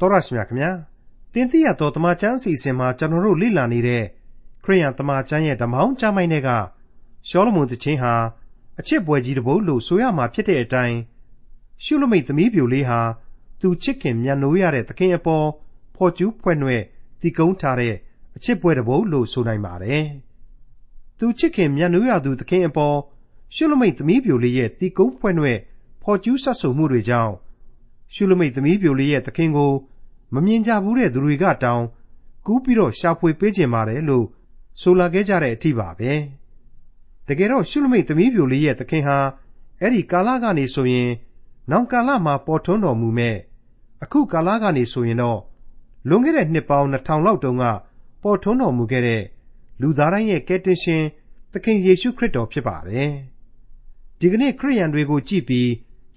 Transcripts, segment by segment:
တော်ရရှိမြခင်ဗျာတင်တိရတော်တမချန်းအစီအစဉ်မှာကျွန်တော်တို့လေ့လာနေတဲ့ခရိယန်တမချန်းရဲ့ဓမ္မောင်းကျမ်းပိုင်းတွေကရှောလမုန်တခြင်းဟာအချစ်ပွဲကြီးတစ်ပုဒ်လို့ဆိုရမှာဖြစ်တဲ့အတိုင်းရှုလမိတ်သမီးပြိုလေးဟာသူချစ်ခင်မြတ်နိုးရတဲ့သခင်အပေါ်ဖော်ကျူးဖွဲ့နှဲ့တီကုန်းထားတဲ့အချစ်ပွဲတစ်ပုဒ်လို့ဆိုနိုင်ပါတယ်သူချစ်ခင်မြတ်နိုးရသူသခင်အပေါ်ရှုလမိတ်သမီးပြိုလေးရဲ့တီကုန်းဖွဲ့နှဲ့ဖော်ကျူးဆက်ဆံမှုတွေကြောင့် ရှုလမိတ်သမီးပြိုလေးရဲ့သခင်ကို မမြင်ကြဘူးတဲ့သူတွေကတောင်ကူးပြီးတော့ရှာဖွေပေးခြင်းပါတယ်လို့ဆိုလာခဲ့ကြတဲ့အထိပါပဲတကယ်တော့ရှုလမိတ်သမီးပြိုလေးရဲ့သခင်ဟာအဲ့ဒီကာလကနေဆိုရင် နောင်ကာလမှာပေါ်ထွန်းတော်မူမဲ့အခုကာလကနေဆိုရင်တော့လွန်ခဲ့တဲ့နှစ်ပေါင်း2000လောက်တုန်းကပေါ်ထွန်းတော်မူခဲ့တဲ့လူသားတိုင်းရဲ့ကယ်တင်ရှင်သခင်ယေရှုခရစ်တော်ဖြစ်ပါတယ်ဒီကနေ့ခရိယန်တွေကိုကြည့်ပြီး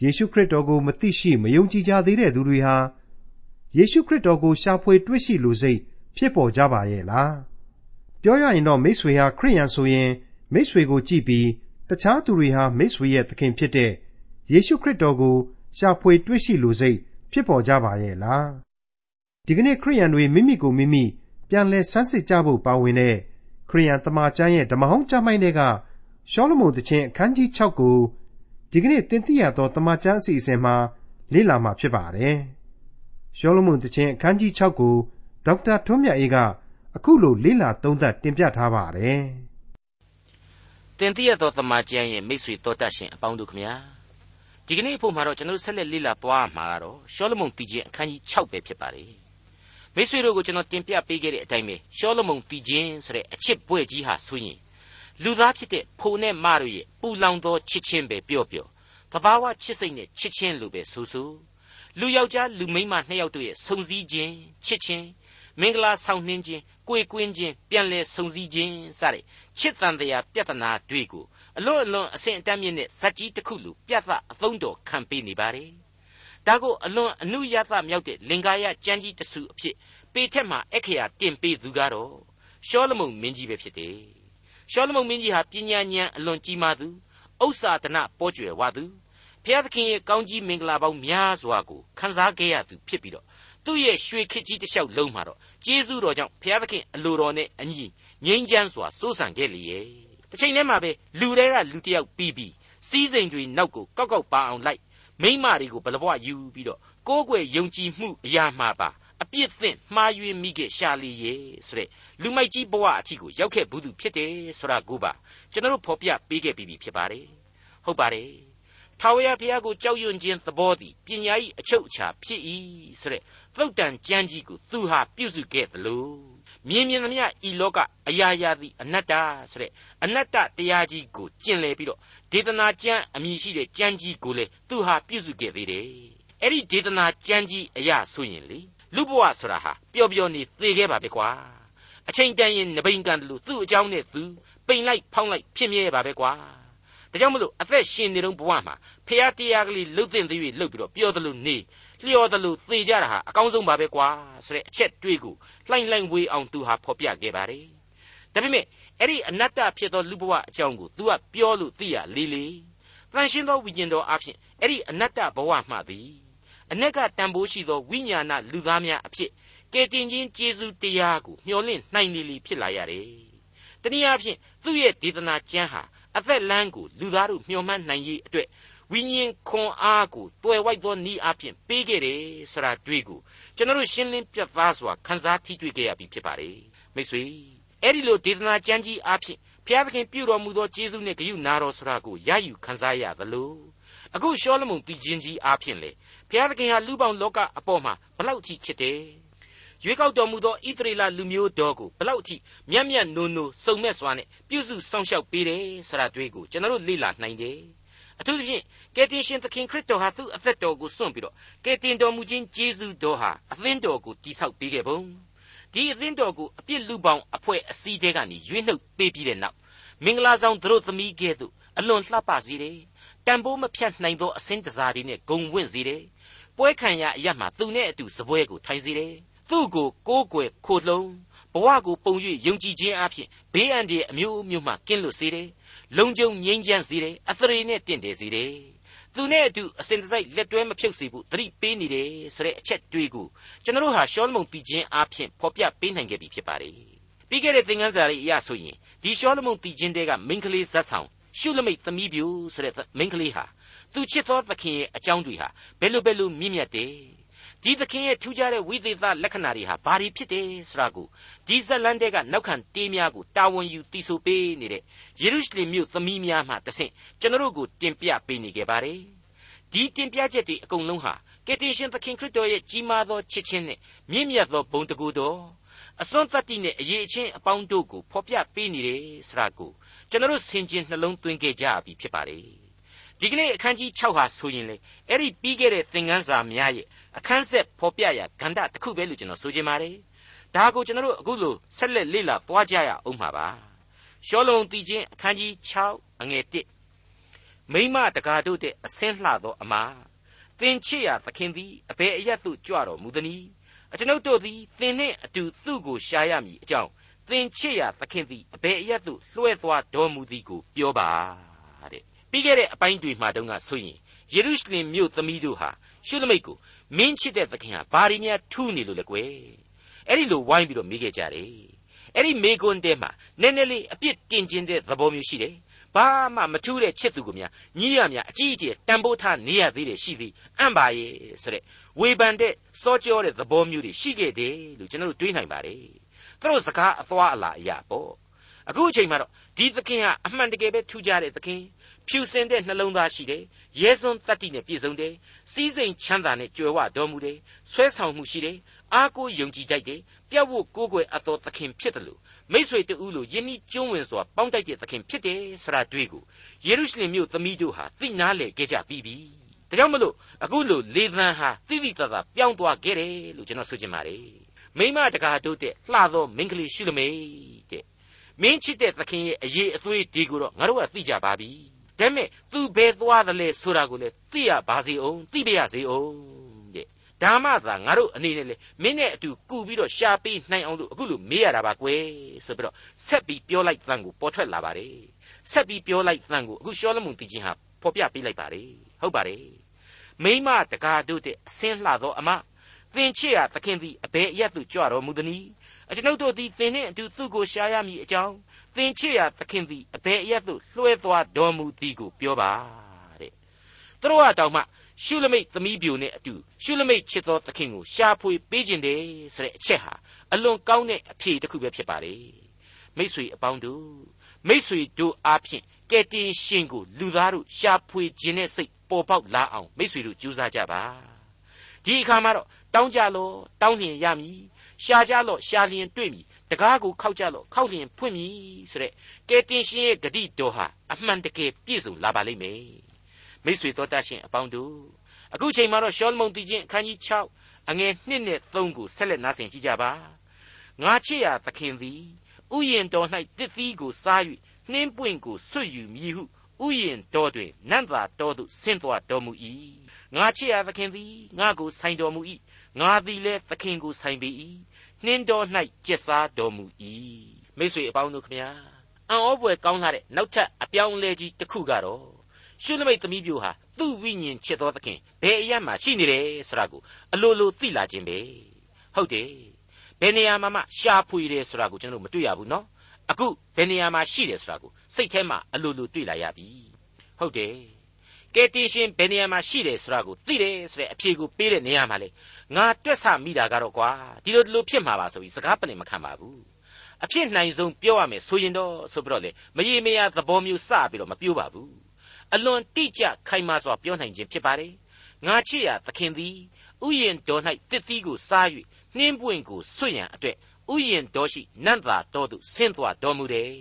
ယေရှုခရစ်တော်ကိုမသိရှိမယုံကြည်ကြသေးတဲ့သူတွေဟာယေရှုခရစ်တော်ကိုရှာဖွေတွေ့ရှိလိုစိတ်ဖြစ်ပေါ်ကြပါရဲ့လားပြောရရင်တော့မိတ်ဆွေဟာခရိယန်ဆိုရင်မိတ်ဆွေကိုကြည့်ပြီးတခြားသူတွေဟာမိတ်ဆွေရဲ့သခင်ဖြစ်တဲ့ယေရှုခရစ်တော်ကိုရှာဖွေတွေ့ရှိလိုစိတ်ဖြစ်ပေါ်ကြပါရဲ့လားဒီကနေ့ခရိယန်တွေမိမိကိုမိမိပြန်လည်ဆန်းစစ်ကြဖို့ပါဝင်တဲ့ခရိယန်တမန်ကျမ်းရဲ့ဓမ္မဟောင်းကျမ်းပိုင်းတွေကရှောလမုန်သခင်အခန်းကြီး6ကို ဒီကနေ့တင်ပြရသောတမန်ကျမ်းအစီအစဉ်မှာလေ့လာမှာဖြစ်ပါတယ်။ရှောလမုန်တခြင်းအခန်းကြီး6ကိုဒေါက်တာထွန်းမြတ်အေးကအခုလိုလေ့လာသုံးသပ်တင်ပြထားပါတယ်။တင်တိရသောတမန်ကျမ်းရဲ့မိတ်ဆွေတော်တတ်ရှင်အပေါင်းတို့ခမညာဒီကနေ့အဖို့မှာတော့ကျွန်တော်ဆက်လက်လေ့လာသွားမှာကတော့ရှောလမုန်တည်ခြင်းအခန်းကြီး6ပဲဖြစ်ပါတယ်။မိတ်ဆွေတို့ကိုကျွန်တော်တင်ပြပေးခဲ့တဲ့အတိုင်းပဲရှောလမုန်တည်ခြင်းဆိုတဲ့အချစ်ပွဲကြီးဟာဆိုရင် လူသားဖြစ်တဲ့ဖိုနဲ့မတို့ရဲ့ပူလောင်သောချစ်ချင်းပဲပြော့ပြော့တဘာဝချစ်စိတ်နဲ့ချစ်ချင်းလိုပဲဆိုဆိုလူယောက်ျားလူမိန်းမနှစ်ယောက်တို့ရဲ့ဆုံစည်းခြင်းချစ်ခြင်းမင်္ဂလာဆောင်နှင်းခြင်းကိုယ်ကွင်းခြင်းပြန်လဲဆုံစည်းခြင်းစတဲ့ချစ်တန်တရားပြဿနာတွေကိုအလွန်အလွန်အဆင့်အတန်းမြင့်တဲ့ဇက်ကြီးတစ်ခုလိုပြသအသုံးတော်ခံပေးနေပါတယ်။ဒါကိုအလွန်အနုယသမြောက်တဲ့လင်္ကာယကျမ်းကြီးတစုအဖြစ်ပေထက်မှအခရာတင်ပေးသူကတော့ရှောလမုန်မင်းကြီးပဲဖြစ်တယ်။ ရှောလမုန်မင်းကြီးဟာပညာဉာဏ်အလွန်ကြီးမားသူဥစ္စာဒနာပေါ်ကျွယ်ဝသူဖျားသခင်ရဲ့ကောင်းကြီးမင်္ဂလာပေါင်းများစွာကိုခံစားခဲ့ရသူဖြစ်ပြီးတော့သူ့ရဲ့ရွှေခေတ်ကြီးတစ်လျှောက်လုံးမှာတော့ကျေးဇူးတော်ကြောင့်ဖျားသခင်အလိုတော်နဲ့အညီငြိမ်းချမ်းစွာစိုးစံခဲ့လေရဲ့တစ်ချိန်တည်းမှာပဲလူတွေကလူတယောက်ပြီးပြီးစီးစိမ်တွေနောက်ကိုကောက်ကောက်ပါအောင်လိုက်မိမတွေကိုဘလဘွားယူပြီးတော့ကိုးကွယ်ယုံကြည်မှုအရာမှာပါ အပြစ်သင့်မှားယွင်းမိခဲ့ရှာလီရဲ့ဆိုတဲ့လူမိုက်ကြီးဘဝအထီကိုရောက်ခဲ့ဘူးသူဖြစ်တယ်ဆိုတာကိုပါကျွန်တော်တို့ဖော်ပြပေးခဲ့ပြီးပြီဖြစ်ပါတယ်ဟုတ်ပါတယ်ထာဝရဘုရားကိုကြောက်ရွံ့ခြင်းသဘောသည်ပညာ၏အချုပ်အခြာဖြစ်၏ဆိုတဲ့သုတ်တန်ကျမ်းကြီးကိုသူဟာပြုစုခဲ့သလိုမြင်မြင်သမျှဤလောကအရာရာသည်အနတ္တဆိုတဲ့အနတ္တတရားကြီးကိုကျင့်လည်ပြီးတော့ဒေသနာကျမ်းအမည်ရှိတဲ့ကျမ်းကြီးကိုလည်းသူဟာပြုစုခဲ့သေးတယ်အဲ့ဒီဒေသနာကျမ်းကြီးအရာဆိုရင်လေ လူဘဝဆိုတာဟာပျော်ပျော်နေသေခဲ့ပါပဲကွာအချိန်တန်ရင်နဘိန်ကန်တလူသူ့အကြောင်းနဲ့သူပိန်လိုက်ဖောင်းလိုက်ဖြစ်မြဲပါပဲကွာဒါကြောင့်မလို့အသက်ရှင်နေတုန်းဘဝမှာဖះတရားကလေးလှုပ်တဲ့သေး၍လှုပ်ပြီးတော့ပြောသလိုနေလျော်သလိုသေကြတာဟာအကောင်းဆုံးပါပဲကွာဆိုတဲ့အချက်တွေးကိုလှိုင်းလှိုင်းဝေးအောင်သူဟာဖော်ပြခဲ့ပါတယ်ဒါပေမဲ့အဲ့ဒီအနတ္တဖြစ်သောလူဘဝအကြောင်းကို तू ကပြောလို့သိရလေးလေးတန်ရှင်းသောဝိညာဉ်တော်အဖြစ်အဲ့ဒီအနတ္တဘဝမှသည် အ내ကတန်ဖိုးရှိသောဝိညာဏလူသားများအဖြစ်ကယ်တင်ခြင်းကျေးဇူးတရားကိုမျှော်လင့်နိုင်နေလေဖြစ်လာရတယ်။တနည်းအားဖြင့်သူ့ရဲ့ဒေသနာကျမ်းဟာအသက်လမ်းကိုလူသားတို့မျှော်မှန်းနိုင်ရေးအတွက်ဝိညာဉ်ခွန်အားကိုတွယ်ဝိုက်သောဤအဖြစ်ပေးခဲ့တယ်ဆိုတာတွေ့ကိုကျွန်တော်တို့ရှင်းလင်းပြသစွာခန်းစားထိတွေ့ခဲ့ရပြီဖြစ်ပါတယ်မိတ်ဆွေအဲ့ဒီလိုဒေသနာကျမ်းကြီးအဖြစ်ဘုရားသခင်ပြုတော်မူသောကျေးဇူးနဲ့ဂရုနာတော်ဆိုတာကိုရယူခန်းစားရသလိုအခုရှောလမုန်တည်ခြင်းကြီးအဖြစ်လေ ဘုရားသခင်ဟာလူပေါင်းလောကအပေါ်မှာဘလောက်ထိချစ်တယ်ရွေးကောက်တော်မူသောဣသရေလလူမျိုးတော်ကိုဘလောက်အထိမြတ်မြတ်နိုးနိုးစုံမဲ့စွာနဲ့ပြုစုစောင့်ရှောက်ပေးတယ်ဆိုတာတွေ့ကိုကျွန်တော်တို့လေ့လာနိုင်တယ်အထူးသဖြင့်ကယ်တင်ရှင်သခင်ခရစ်တော်ဟာသူ့အသက်တော်ကိုစွန့်ပြီးတော့ကယ်တင်တော်မူခြင်းကျေးဇူးတော်ဟာအသင်းတော်ကိုတိဆောက်ပေးခဲ့ပုံဒီအသင်းတော်ကိုအပြစ်လူပေါင်းအဖွဲ့အစည်းတဲကနေရွေးနှုတ်ပေးပြီးတဲ့နောက်မင်္ဂလာဆောင်သူတို့သမီးကဲ့သို့အလွန်လှပစေတယ်တန်ဖိုးမဖြတ်နိုင်သောအစင်းတစားတွေနဲ့ဂုံဝင့်စေတယ် ပွဲခံရအရမှသူနဲ့အတူစပွဲကိုထိုင်စေတယ်သူ့ကိုကိုးကွယ်ခိုလှုံဘဝကိုပုံ၍ယုံကြည်ခြင်းအပြင်ဘေးအန္တရာယ်အမျိုးမျိုးမှကင်းလွတ်စေတယ်လုံခြုံငြိမ်းချမ်းစေတယ်အသရေနဲ့တင့်တယ်စေတယ်သူသူနဲ့အတူအစဉ်တစိုက်လက်တွဲမဖြုတ်စေဖို့သတိပေးနေတယ်ဆိုတဲ့အချက်တွေးကိုကျွန်တော်တို့ဟာရှောလမုန်တီချင်းအားဖြင့်ဖော်ပြပေးနိုင်ခဲ့ပြီဖြစ်ပါတယ်ပြီးခဲ့တဲ့သင်ခန်းစာတွေအရဆိုရင်ဒီရှောလမုန်တီချင်းတဲကမိန်းကလေးဇက်ဆောင်ရှုလမိတ်သမီးပြူဆိုတဲ့မိန်းကလေးဟာ သူချစ်သောသခင်ရဲ့အကြောင်းတွေဟာဘယ်လိုဘယ်လိုမြင့်မြတ်တယ်ဒီသခင်ရဲ့ထူးခြားတဲ့ဝိသေသလက္ခဏာတွေဟာဘာတွေဖြစ်တယ်ဆိုတာကိုဒီဇက်လန်တဲကနောက်ခံတေးများကိုတာဝန်ယူတီဆိုပေးနေတဲ့ယေရုရှလင်မြို့သမီးများမှတဆင့်ကျွန်တော်တို့ကိုတင်ပြပေးနေခဲ့ပါတယ်ဒီတင်ပြချက်တွေအကုန်လုံးဟာကယ်တင်ရှင်သခင်ခရစ်တော်ရဲ့ကြီးမားသောချစ်ခြင်းနဲ့မြင့်မြတ်သောဘုံတကူတော်အစွန်းတတ္တိနဲ့အရေးအချင်းအပေါင်းတို့ကိုဖော်ပြပေးနေတယ်ဆိုတာကိုကျွန်တော်ဆင်ခြင်နှလုံးသွင်းခဲ့ကြပြီဖြစ်ပါတယ် ဒီကနေ့အခန်းကြီး6ဟာဆိုရင်လေအဲ့ဒီပြီးခဲ့တဲ့သင်ခန်းစာများရဲ့အခန်းဆက်ဖော်ပြရာကဏ္ဍတစ်ခုပဲလို့ကျွန်တော်ဆိုချင်ပါတယ်ဒါကိုကျွန်တော်တို့အခုလိုဆက်လက်လေ့လာသွားကြရအောင်မှာပါရှောလုံတီချင်းအခန်းကြီး6အငယ်1မိမတကာတို့တဲ့အဆင်းလှသောအမာသင်ချစ်ရာသခင်သည်အဘယ်အရတ်သို့ကြွတော်မူသနည်းအကျွန်ုပ်တို့သည်သင်နှင့်အတူသူ့ကိုရှားရမည်အကြောင်းသင်ချစ်ရာသခင်သည်အဘယ်အရတ်သို့လွှဲသွားတော်မူသည်ကိုပြောပါတဲ့ ပြီးခဲ့တဲ့အပိုင်းတွေမှာတုန်းကဆိုရင်ယေရုရှလင်မြို့သမီးတို့ဟာရှုလမိတ်ကိုမင်းချစ်တဲ့သခင်ဟာဘာရီများထူးနေလို့လဲကွယ်အဲ့ဒီလိုဝိုင်းပြီးတော့မေးခဲ့ကြတယ်အဲ့ဒီမေကွန်းတဲမှာနည်းနည်းလေးအပြစ်တင်ကျင်တဲ့သဘောမျိုးရှိတယ်ဘာမှမထူးတဲ့ချစ်သူကများညီရများအကြီးအကျယ်တန်ဖိုးထားနေရသေးတယ်ရှိသည်အံ့ပါရဲ့ဆိုတဲ့ဝေဖန်တဲ့စောကြောတဲ့သဘောမျိုးတွေရှိခဲ့တယ်လို့ကျွန်တော်တို့တွေးနိုင်ပါတယ်သူတို့စကားအသွားအလာအရာပေါ့အခုအချိန်မှာတော့ဒီသခင်ဟာအမှန်တကယ်ပဲထူးခြားတဲ့သခင် ဖြူစင်တဲ့နှလုံးသားရှိတယ်ရဲစွန်းတတ္တိနဲ့ပြည့်စုံတယ်စီးစိမ်ချမ်းသာနဲ့ကြွယ်ဝတော်မူတယ်ဆွဲဆောင်မှုရှိတယ်အားကိုးယုံကြည်တတ်တယ်ပြတ်ဝတ်ကိုးကွယ်အပ်သောသခင်ဖြစ်တယ်လို့မိษွေတူလို့ယဉ်ဤကျွန်းဝင်စွာပေါင်းတိုက်တဲ့သခင်ဖြစ်တယ်ဆရာတွေ့ကိုယေရုရှလင်မြို့သမီးတို့ဟာသိနာလေခဲ့ကြပြီးပြီဒါကြောင့်မလို့အခုလိုလေသံဟာတိတိတသာပြောင်းသွားခဲ့တယ်လို့ကျွန်တော်ဆိုချင်ပါတယ်မိမတကာတို့တဲ့လှသောမင်္ဂလိရှိလမေတဲ့မင်းချစ်တဲ့သခင်ရဲ့အရေးအသွေးဒီကိုတော့ငါတို့ကသိကြပါပြီ ဒါပေမဲ့ तू ဘယ်သွားတယ်လဲဆိုတာကိုလည်းသိရပါစေအောင်သိပြရစေအောင်တဲ့ဒါမှသာငါတို့အနေနဲ့လေမင်းနဲ့အတူကူပြီးတော့ရှာပေးနိုင်အောင်လို့အခုလိုမေးရတာပါကွယ်ဆိုပြီးတော့ဆက်ပြီးပြောလိုက်တန်ကိုပေါ်ထွက်လာပါတယ်ဆက်ပြီးပြောလိုက်တန်ကိုအခုရှောလမုန်တည်ခြင်းဟာဖော်ပြပေးလိုက်ပါတယ်ဟုတ်ပါတယ်မိမတကာတို့တဲ့အစင်းလှသောအမသင်ချစ်ရသခင်သည်အဘယ်အရတ်သို့ကြွတော်မူသနည်းအကျွန်ုပ်တို့သည်သင်နှင့်အတူသူ့ကိုရှာရမည်အကြောင်း သင်ချစ်ရာသခင်သည်အဘယ်အရတ်သို့လွှဲသွားတော်မူသည်ကိုပြောပါတဲ့သူတို့ကတောင်မှရှုလမိတ်သမီးပြိုနဲ့အတူရှုလမိတ်ချစ်သောသခင်ကိုရှာဖွေပေးခြင်းတယ်ဆိုတဲ့အချက်ဟာအလွန်ကောင်းတဲ့အဖြေတစ်ခုပဲဖြစ်ပါလေမိษွေအပေါင်းတို့မိษွေတို့အားဖြင့်ကဲတင်ရှင်ကိုလူသားတို့ရှာဖွေခြင်းနဲ့စိတ်ပေါ်ပေါက်လာအောင်မိษွေတို့ကြိုးစားကြပါဒီအခါမှာတော့တောင်းကြလို့တောင်းလျင်ရမည်ရှာကြလို့ရှာလျင်တွေ့မည် တကားကိုခောက်ကြလို့ခောက်လျင်ဖွင့်မည်ဆိုတဲ့ကဲတင်ရှင်ရဲ့ဂတိတော်ဟာအမှန်တကယ်ပြည့်စုံလာပါလိမ့်မယ်မိတ်ဆွေတော်တတ်ရှင်အပေါင်းတို့အခုချိန်မှာတော့ရှောလမုန်တီချင်းအခန်းကြီး6အငယ်1နဲ့3ကိုဆက်လက်နားဆင်ကြည့်ကြပါငါချစ်ရာသခင်သည်ဥယျင်တော်၌တစ်သီးကိုစား၍နှင်းပွင့်ကိုဆွတ်ယူမည်ဟုဥယျင်တော်တွင်နတ်သာတော်သို့ဆင်းသွားတော်မူ၏ငါချစ်ရာသခင်သည်ငါကိုဆိုင်တော်မူ၏ငါသည်လည်းသခင်ကိုဆိုင်ပေ၏ နှင်းတော်၌ကျက်စားတော်မူ၏မိတ်ဆွေအပေါင်းတို့ခမညာအံ့ဩဖွယ်ကောင်းလာတဲ့နောက်ထပ်အပြောင်းအလဲကြီးတစ်ခုကတော့ရှုလမိတ်သမီးပြိုဟာသူ့ဝိညာဉ်ချစ်တော်သခင်ဘယ်အရမှရှိနေတယ်ဆိုတာကိုအလိုလိုသိလာခြင်းပဲဟုတ်တယ်ဘယ်နေရာမှာမှရှားဖွေတယ်ဆိုတာကိုကျွန်တော်မတွေ့ရဘူးနော်အခုဘယ်နေရာမှာရှိတယ်ဆိုတာကိုစိတ်ထဲမှာအလိုလိုတွေ့လာရပြီဟုတ်တယ်ကယ်တင်ရှင်ဘယ်နေရာမှာရှိတယ်ဆိုတာကိုသိတယ်ဆိုတဲ့အဖြေကိုပေးတဲ့နေရာမှာလေ ငါတွက်ဆမိတာကတော့ကွာဒီလိုဒီလိုဖြစ်မှာပါဆိုပြီးစကားပလင်မခံပါဘူးအဖြစ်နိုင်ဆုံးပြောရမယ်ဆိုရင်တော့ဆိုပြီးတော့လေမရေမရသဘောမျိုးစပြီးတော့မပြောပါဘူးအလွန်တိကျခိုင်မာစွာပြောနိုင်ခြင်းဖြစ်ပါတယ်ငါချစ်ရသခင်သည်ဥယျင်တော်၌တစ်သီးကိုစား၍နှင်းပွင့်ကိုဆွရန်အတွက်ဥယျင်တော်ရှိနတ်သာတော်သို့ဆင်းသွားတော်မူတယ်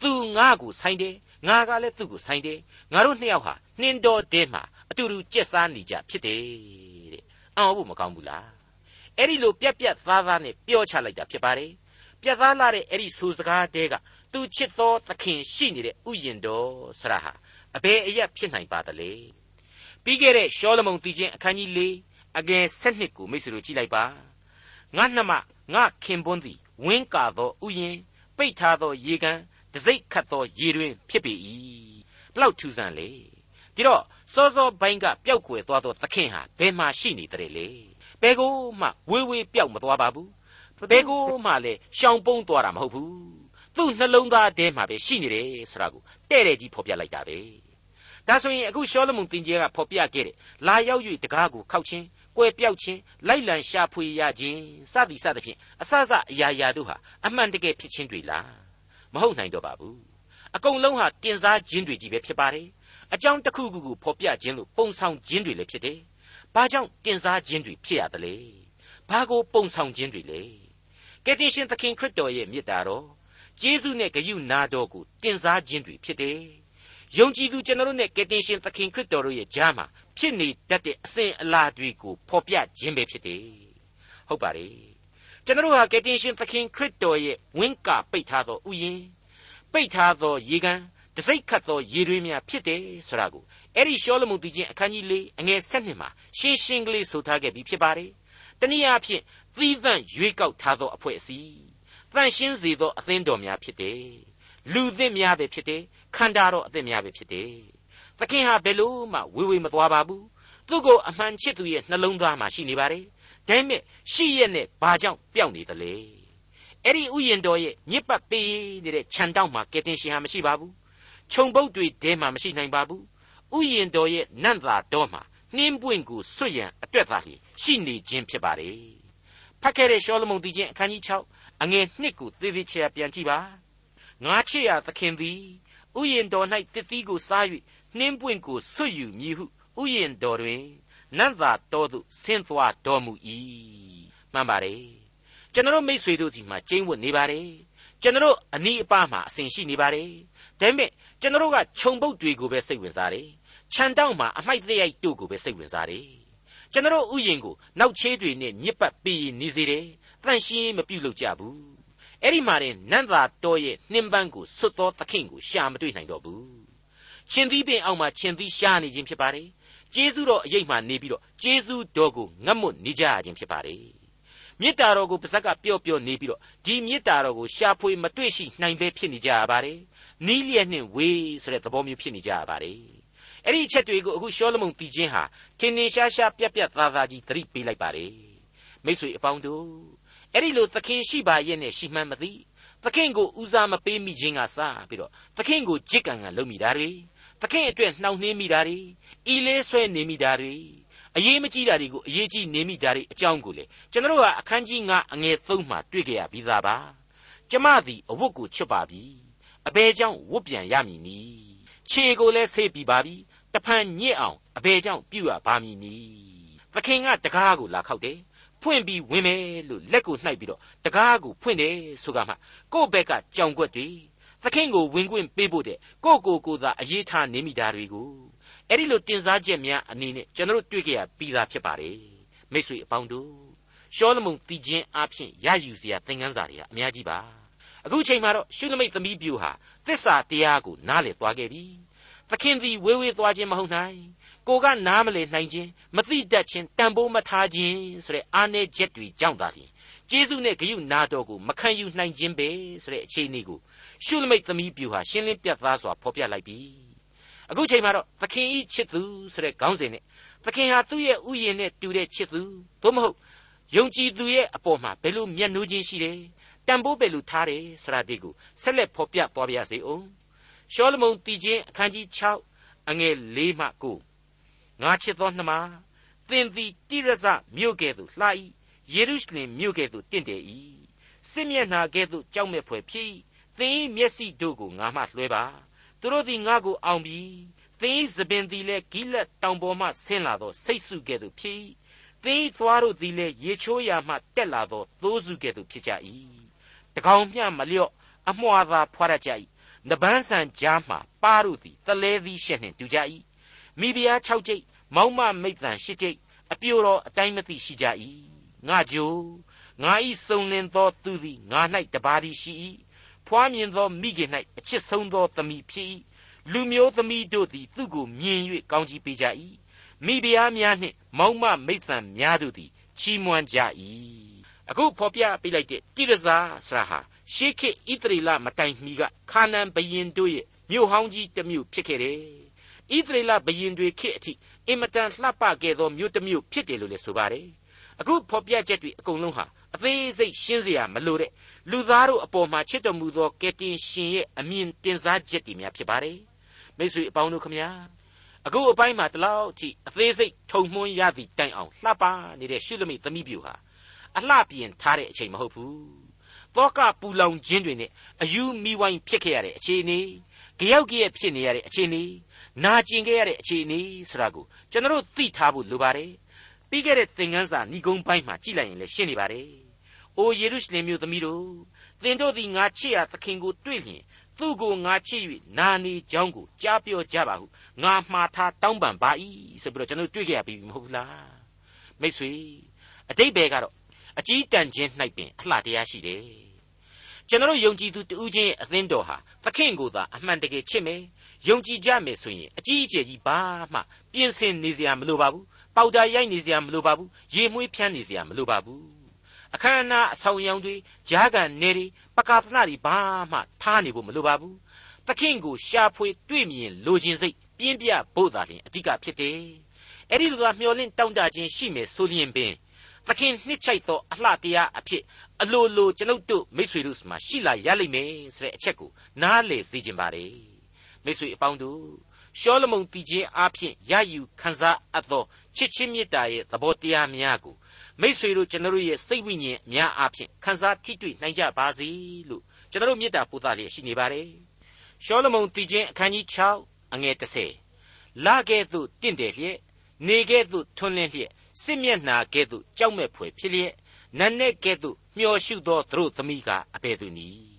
သူငါကိုဆိုင်တယ်ငါကလည်းသူ့ကိုဆိုင်တယ်ငါတို့နှစ်ယောက်ဟာနှင်းတော်တဲမှာအတူတူကြက်စားနေကြဖြစ်တယ်တဲ့ အံ့ဩဖို့မကောင်းဘူးလားအဲ့ဒီလိုပြက်ပြက်သားသားနဲ့ပြောချလိုက်တာဖြစ်ပါတယ်ပြက်သားလာတဲ့အဲ့ဒီဆိုစကားတဲကသူချစ်သောသခင်ရှိနေတဲ့ဥယျင်တော်ဆရာဟာအဘယ်အရက်ဖြစ်နိုင်ပါသလဲပြီးခဲ့တဲ့ရှောလမုန်တည်ခြင်းအခန်းကြီး၄အငယ်၁၂ကိုမိတ်ဆွေတို့ကြည့်လိုက်ပါငါနှမငါခင်ပွန်းသည်ဝင်းကာသောဥယျင်ပိတ်ထားသောရေကန်တစိ့ခတ်သောရေတွင်ဖြစ်ပေ၏ဘလောက်ထူးဆန်းလေဒီတော့ စောစောဘိုင်းကပျောက်ကွယ်သွားသောသခင်ဟာဘယ်မှာရှိနေတယ်လေဘယ်ကိုမှဝေးဝေးပျောက်မသွားပါဘူးဘယ်ကိုမှလည်းရှောင်ပုန်းသွားတာမဟုတ်ဘူးသူ့နှလုံးသားထဲမှာပဲရှိနေတယ်ဆိုတာကိုတဲ့တဲ့ကြီးဖော်ပြလိုက်တာပဲဒါဆိုရင်အခုရှောလမုန်တင်ကျဲကဖော်ပြခဲ့တဲ့လာရောက်၍တကားကိုခောက်ခြင်းကွယ်ပြောက်ခြင်းလိုက်လံရှာဖွေရခြင်းစသည်စသဖြင့်အစစအရာရာတို့ဟာအမှန်တကယ်ဖြစ်ခြင်းတွေလားမဟုတ်နိုင်တော့ပါဘူးအကုန်လုံးဟာတင်စားခြင်းတွေကြီးပဲဖြစ်ပါတယ် အကြောင်းတစ်ခုခုကိုဖော်ပြခြင်းလို့ပုံဆောင်ခြင်းတွေလည်းဖြစ်တယ်ဘာကြောင့်တင်စားခြင်းတွေဖြစ်ရသလဲဘာကိုပုံဆောင်ခြင်းတွေလဲကယ်တင်ရှင်သခင်ခရစ်တော်ရဲ့မြတ်တာတော်ဂျေဇုနဲ့ဂရုနာတော်ကိုတင်စားခြင်းတွေဖြစ်တယ်ယုံကြည်သူကျွန်တော်တို့နဲ့ကယ်တင်ရှင်သခင်ခရစ်တော်တို့ရဲ့ကြားမှာဖြစ်နေတတ်တဲ့အစဉ်အလာတွေကိုဖော်ပြခြင်းပဲဖြစ်တယ်ဟုတ်ပါတယ်ကျွန်တော်တို့ဟာကယ်တင်ရှင်သခင်ခရစ်တော်ရဲ့ဝင်းကာပိတ်ထားသောဥယျာဉ်ပိတ်ထားသောရေကန် တစိ့ခတ်သောရေတွေများဖြစ်တယ်ဆိုတာကိုအဲ့ဒီရှောလမုန်တီချင်းအခန်းကြီး၄အငယ်၁၂မှာရှင်းရှင်းကလေးဆိုထားခဲ့ပြီးဖြစ်ပါတယ်တနည်းအားဖြင့်သီးသန့်ရွေးကောက်ထားသောအဖွဲ့အစည်းတန့်ရှင်းစေသောအသင်းတော်များဖြစ်တယ်လူသစ်များပဲဖြစ်တယ်ခန္ဓာတော်အသစ်များပဲဖြစ်တယ်သခင်ဟာဘယ်လို့မှဝေဝေမသွားပါဘူးသူ့ကိုအမှန်ချစ်သူရဲ့နှလုံးသားမှာရှိနေပါတယ်ဒါပေမဲ့ရှိရက်နဲ့ဘာကြောင့်ပျောက်နေသလဲအဲ့ဒီဥယျင်တော်ရဲ့ညစ်ပတ်ပေးနေတဲ့ခြံတောက်မှာကယ်တင်ရှင်ဟာမရှိပါဘူး ခြုံပုတ်တွေထဲမှာမရှိနိုင်ပါဘူးဥယျင်တော်ရဲ့နန့်သာတော်မှာနှင်းပွင့်ကိုစွတ်ရန်အတွက်သာလျှင်ရှိနေခြင်းဖြစ်ပါတယ်ဖတ်ခဲ့တဲ့ရှောလမုန်တီချင်းအခန်းကြီး6အငယ်1ကိုသေသေးချာပြန်ကြည့်ပါငါချစ်ရသခင်သည်ဥယျင်တော်၌တစ်သီးကိုစား၍နှင်းပွင့်ကိုစွတ်ယူမည်ဟုဥယျင်တော်တွင်နတ်သာတော်သို့ဆင်းသွားတော်မူ၏မှန်ပါတယ်ကျွန်တော်မိษွေတို့စီမှာကျင်းဝတ်နေပါတယ်ကျွန်တော်အနီးအပါးမှာအစဉ်ရှိနေပါတယ်ဒါပေမဲ့ ကျွန်တော်ကခြုံပုတ်တွေကိုပဲစိတ်ဝင်စားတယ်ခြံတောက်မှာအမိုက်သရိုက်တို့ကိုပဲစိတ်ဝင်စားတယ်ကျွန်တော်ဥယျင်ကိုနောက်ချေးတွေနဲ့ညစ်ပတ်ပြီးနေစေတယ်တန့်ရှင်းမပြုတ်လို့ကြဘူးအဲ့ဒီမှာတင်နန္တာတော်ရဲ့နှင်းပန်းကိုဆွတ်သောသခင်ကိုရှာမတွေ့နိုင်တော့ဘူးရှင်သီးပင်အောက်မှာရှင်သီးရှားနေခြင်းဖြစ်ပါတယ်ကျေးဇူးတော်အရေးမှနေပြီးတော့ကျေးဇူးတော်ကိုငတ်မွတ်နေကြရခြင်းဖြစ်ပါတယ်မေတ္တာတော်ကိုပါဇက်ကပျော့ပျော့နေပြီးတော့ဒီမေတ္တာတော်ကိုရှာဖွေမတွေ့ရှိနိုင်ပဲဖြစ်နေကြရပါတယ် နီးလျက်နှင့်ဝေးဆိုတဲ့သဘောမျိုးဖြစ်နေကြရပါတယ်အဲ့ဒီအချက်တွေကိုအခုရှောလမုန်တီချင်းဟာထင်ထင်ရှားရှားပြက်ပြက်သားသားကြီးသတိပေးလိုက်ပါတယ်မိတ်ဆွေအပေါင်းတို့အဲ့ဒီလိုသခင်ရှိပါရဲ့နဲ့ရှိမှန်းမသိသခင်ကိုဦးစားမပေးမိခြင်းကစပြီးတော့သခင်ကိုကြစ်ကန်ကန်လုပ်မိတာတွေသခင်အတွက်နှောင့်နှင်းမိတာတွေဤလေးဆွဲနေမိတာတွေအရေးမကြီးတာတွေကိုအရေးကြီးနေမိတာတွေအကြောင်းကိုလေကျွန်တော်ကအခန်းကြီး9အငယ်3မှာတွေ့ကြရပြီးသားပါကျမသည်အဝတ်ကိုချွတ်ပါပြီ အဘယ်ကြောင့်ဝတ်ပြန်ရမည်နည်းခြေကိုလည်းဆေးပြီးပါပြီတဖန်ညစ်အောင်အဘယ်ကြောင့်ပြုတ်ရပါမည်နည်းသခင်ကတကားကိုလာခောက်တယ်ဖွင့်ပြီးဝင်မယ်လို့လက်ကိုနှိုက်ပြီးတော့တကားကိုဖွင့်တယ်ဆိုကမှကိုယ့်ဘက်ကကြောင်ကွက်တွေသခင်ကိုဝင်ခွင့်ပေးဖို့တဲ့ကိုကိုကိုသာအရေးထားနေမိတာတွေကိုအဲ့ဒီလိုတင်စားချက်များအနေနဲ့ကျွန်တော်တို့တွေ့ကြရပြီးသားဖြစ်ပါတယ်မိတ်ဆွေအပေါင်းတို့ရှောလမုန်တည်ခြင်းအပြင်ရယူစရာသင်ခန်းစာတွေကအများကြီးပါ အခုချိန်မှာတော့ရှုလမိတ်သမီးပြူဟာသစ္စာတရားကိုနားလည်သွားခဲ့ပြီသခင်သည်ဝေးဝေးသွားခြင်းမဟုတ်နိုင်ကိုကနားမလည်နိုင်ခြင်းမသိတတ်ခြင်းတန်ဖိုးမထားခြင်းဆိုတဲ့အာနယ်ချက်တွေကြောင့်သာလျှင်ကျေးဇူးနဲ့ဂရုနာတော်ကိုမခံယူနိုင်ခြင်းပဲဆိုတဲ့အခြေအနေကိုရှုလမိတ်သမီးပြူဟာရှင်းလင်းပြတ်သားစွာဖော်ပြလိုက်ပြီအခုချိန်မှာတော့သခင်ဤချစ်သူဆိုတဲ့ခေါင်းစဉ်နဲ့သခင်ဟာသူ့ရဲ့ဥယျာဉ်နဲ့တူတဲ့ချစ်သူသို့မဟုတ်ယုံကြည်သူရဲ့အပေါ်မှာဘယ်လိုမျက်နှိုးခြင်းရှိတယ် တန်ဖိုးဘယ်လိုထားတယ်ဆိုတာဒီကိုဆက်လက်ဖော်ပြသွားပါရစေအောင်ရှောလမုန်တည်ခြင်းအခန်းကြီး6အငယ်၄မှ9ငါချစ်သောနှမသင်သည်တိရဇမြို့ကဲ့သို့လှ၏ယေရုရှလင်မြို့ကဲ့သို့တင့်တယ်၏စစ်မျက်နှာကဲ့သို့ကြောက်မဲ့ဖွယ်ဖြစ်သင်၏မျက်စိတို့ကိုငါမှလွှဲပါသူတို့သည်ငါကိုအောင်ပြီသင်၏သပင်သည်လည်းဂိလက်တောင်ပေါ်မှဆင်းလာသောစိတ်စုကဲ့သို့ဖြစ်သင်၏သွားတို့သည်လည်းရေချိုးရာမှတက်လာသောသိုးစုကဲ့သို့ဖြစ်ကြ၏ တကောင်မျှမလျော့အမွှာသာဖွာရကြ၏နပန်းဆန်ကြားမှပါတို့သည်တလဲသည်ရှက်နှင့်တူကြ၏မိဖုရား6ကျိတ်မောင်းမမိတ်တန်8ကျိတ်အပြိုတော်အတိုင်းမသိရှိကြ၏ငါကြိုငါဤစုံလင်သောသူသည်ငါ၌တပါးသည်ရှိ၏ဖွားမြင်သောမိခင်၌အချစ်ဆုံးသောသမီးဖြစ်၏လူမျိုးသမီးတို့သည်သူ့ကိုမြင်၍ကောင်းကြီးပေးကြ၏မိဖုရားများနှင့်မောင်းမမိတ်တန်များတို့သည်ချီးမွမ်းကြ၏ အခုဖော်ပြပေးလိုက်တဲ့တိရဇာဆရာဟာရှေးခေတ်ဣသရေလမတိုင်မီကခါနန်ဘရင်တို့ရဲ့မြို့ဟောင်းကြီးတစ်မြို့ဖြစ်ခဲ့တယ်ဣသရေလဘရင်တွေခေတ်အထိအင်မတန်လှပခဲ့သောမြို့တစ်မြို့ဖြစ်တယ်လို့လည်းဆိုပါတယ်အခုဖော်ပြချက်တွေအကုန်လုံးဟာအသေးစိတ်ရှင်းစရာမလိုတဲ့လူသားတို့အပေါ်မှာချစ်တော်မူသောကယ်တင်ရှင်ရဲ့အမြင်တင်စားချက်တွေများဖြစ်ပါတယ်မိတ်ဆွေအပေါင်းတို့ခမညာအခုအပိုင်းမှာတလောက်ကြည့်အသေးစိတ်ထုံမှွန်းရသည့်တိုင်အောင်လှပနေတဲ့ရှုလမိတ်သမီးပြူဟာ အလှပြင်ထားတဲ့အချိန်မဟုတ်ဘူးတောကပူလောင်ခြင်းတွေနဲ့အယူမီဝိုင်းဖြစ်ခဲ့ရတဲ့အခြေအနေကြောက်ကြရဲ့ဖြစ်နေရတဲ့အခြေအနေနာကျင်ခဲ့ရတဲ့အခြေအနေဆိုတာကိုကျွန်တော်သိထားဖို့လိုပါတယ်ပြီးခဲ့တဲ့သင်ခန်းစာဏီကုံပိုင်းမှာကြည့်လိုက်ရင်လည်းရှင်းနေပါတယ်။အိုယေရုရှလင်မြို့သမီးတို့သင်တို့သည်ငါချစ်ရာသခင်ကိုတွေ့လျင်သူ့ကိုငါချစ်၍နာနေကြောင်းကိုကြားပြောကြပါဟုငါမှားထားတောင်းပန်ပါ၏ဆိုပြီးတော့ကျွန်တော်တွေ့ကြရပြီမဟုတ်လားမိတ်ဆွေအတိတ်ဘယ်ကတော့ အကြီးတန်ခြင်း၌ပင်အလှတရားရှိတယ်ကျွန်တော်ယုံကြည်သူတူးချင်းရဲ့အသင်းတော်ဟာသခင်ကိုသာအမှန်တကယ်ချစ်မယ်ယုံကြည်ကြမယ်ဆိုရင်အကြီးအကျယ်ကြီးဘာမှပြင်ဆင်နေစရာမလိုပါဘူးပေါတာရိုက်နေစရာမလိုပါဘူးရေမွေးဖြန်းနေစရာမလိုပါဘူးအခမ်းအနားအဆောင်အယောင်တွေဂျားကန်နေတွေပကာသနာတွေဘာမှထားနေဖို့မလိုပါဘူးသခင်ကိုရှာဖွေတွေ့မြင်လိုခြင်းစိတ်ပြင်းပြဖို့သာလျှင်အဓိကဖြစ်တယ်အဲ့ဒီလိုသာမျောလင့်တောင့်တခြင်းရှိမယ်ဆိုလျင်ပင် သခင်နှစ်ချိုက်သောအလှတရားအဖြစ်အလိုလိုကျွန်ုပ်တို့မိษွေတို့မှာရှိလာရလိမ့်မယ်ဆိုတဲ့အချက်ကိုနားလေစေခြင်းပါတယ်မိษွေအပေါင်းတို့ရှောလမုန်တည်ခြင်းအဖြစ်ရယူခံစားအပ်သောချစ်ချင်းမေတ္တာရဲ့သဘောတရားများကိုမိษွေတို့ကျွန်တော်ရဲ့စိတ်ဝိညာဉ်များအဖြစ်ခံစားထိတွေ့နိုင်ကြပါစေလို့ကျွန်တော်မေတ္တာပို့သလျက်ရှိနေပါတယ်ရှောလမုန်တည်ခြင်းအခန်းကြီး6အငယ်30လကဲ့သို့တင့်တယ်လျက်နေကဲ့သို့ထွန်းလင်းလျက် စစ်မျက်နာကဲ့သို့ကြောက်မဲ့ဖွယ်ဖြစ်လျက်နတ်နဲ့ကဲ့သို့မျော်ရှုသောသူတို့သမီးကအဘယ်သူနည်း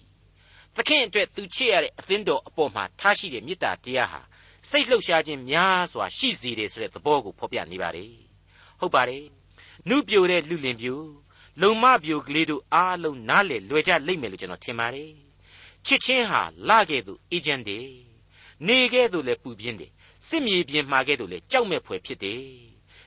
သခင်အတွက်သူချစ်ရတဲ့အသင်းတော်အပေါ်မှာထားရှိတဲ့မေတ္တာတရားဟာစိတ်လှုပ်ရှားခြင်းများစွာရှိစေတယ်ဆိုတဲ့သဘောကိုဖော်ပြနေပါတယ်ဟုတ်ပါတယ်နုပြိုတဲ့လူလင်ပြိုလုံမပြိုကလေးတို့အားလုံးနားလေလွယ်ကြလိမ့်မယ်လို့ကျွန်တော်ထင်ပါတယ်ချစ်ချင်းဟာလခဲ့သူအေဂျင့်တယ်နေခဲ့သူလည်းပူပြင်းတယ်စစ်မြေပြင်မှာခဲ့သူလည်းကြောက်မဲ့ဖွယ်ဖြစ်တယ်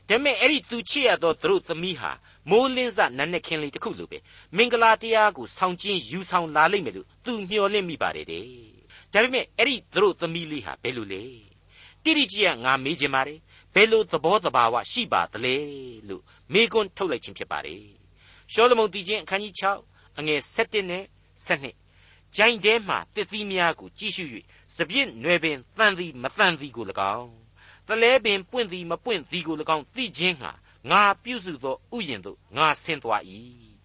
ဒါပေမဲ့အဲ့ဒီသူချစ်ရသောသူတို့သမီးဟာမိုးလင်းစနန်းနဲ့ခင်းလေးတစ်ခုလိုပဲမင်္ဂလာတရားကိုဆောင်ကျင်းယူဆောင်လာလိမ့်မယ်လို့သူမျှော်လင့်မိပါတယ်တဲ့ဒါပေမဲ့အဲ့ဒီသူတို့သမီးလေးဟာဘယ်လိုလဲတိရိကြီးကငါမေးခြင်းပါတယ်ဘယ်လိုသဘောတဘာဝရှိပါသလဲလို့မေးခွန်းထုတ်လိုက်ခြင်းဖြစ်ပါတယ်ရှောလမုန်တည်ခြင်းအခန်းကြီး6အငယ်7နဲ့7ဂျိုင်းထဲမှတစ်သီးများကိုကြည့်ရှု၍စပြည့်နွယ်ပင်တန်သည်မတန်သည်ကို၎င်း တလဲပင်ပွင့်သည်မပွင့်သည်ကို၎င်းသိခြင်းဟာငါပြုစုသောဥယျင်သို့ငါဆင်းသွား၏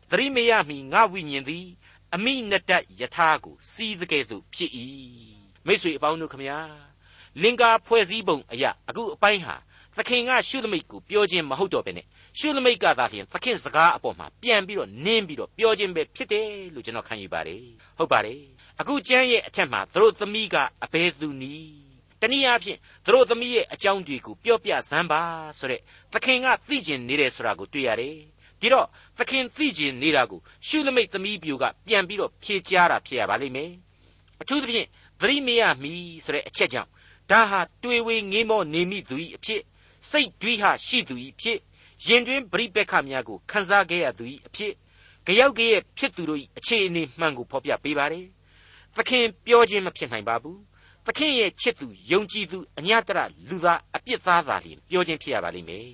သတိမရမီငါဝိညာဉ်သည်အမိနတယထာကိုစီးတဲ့ကဲ့သို့ဖြစ်၏မိတ်ဆွေအပေါင်းတို့ခမညာလင်္ကာဖွဲ့စည်းပုံအရာအခုအပိုင်းဟာသခင်ကရှုသမိတ်ကိုပြောခြင်းမဟုတ်တော့ဘဲနဲ့ရှုသမိတ်ကသာလျှင်သခင်စကားအပေါ်မှာပြန်ပြီးတော့နင်းပြီးတော့ပြောခြင်းပဲဖြစ်တယ်လို့ကျွန်တော်ခံယူပါတယ်ဟုတ်ပါတယ်အခုကျမ်းရဲ့အထက်မှာသူတို့သမီးကအဘယ်သူနည်း တနည်းအားဖြင့်သူတို့သမီးရဲ့အကြောင်းတွေကိုပြောပြစမ်းပါဆိုတဲ့သခင်ကသိကျင်နေတယ်ဆိုတာကိုတွေ့ရတယ်ဒီတော့သခင်သိကျင်နေတာကိုရှုသမိတ်သမီးပြိုကပြန်ပြီးတော့ဖြေကြားတာဖြစ်ရပါလိမ့်မယ်အထူးသဖြင့်သတိမရမီဆိုတဲ့အချက်ကြောင့်ဒါဟာတွေ့ဝေငေးမောနေမိသူ၏အဖြစ်စိတ်တွေးဟရှိသူ၏ဖြစ်ရင်တွင်ပြိပက္ခများကိုခန်းစားခဲ့ရသူ၏အဖြစ်ကြောက်ကြရဲ့ဖြစ်သူတို့၏အခြေအနေမှန်ကိုဖော်ပြပေးပါတယ်သခင်ပြောခြင်းမဖြစ်နိုင်ပါဘူး သခင်ရဲ့ချစ်သူယုံကြည်သူအညတရလူသားအပြစ်သားသာလျှင်ပြောခြင်းဖြစ်ရပါလိမ့်မယ်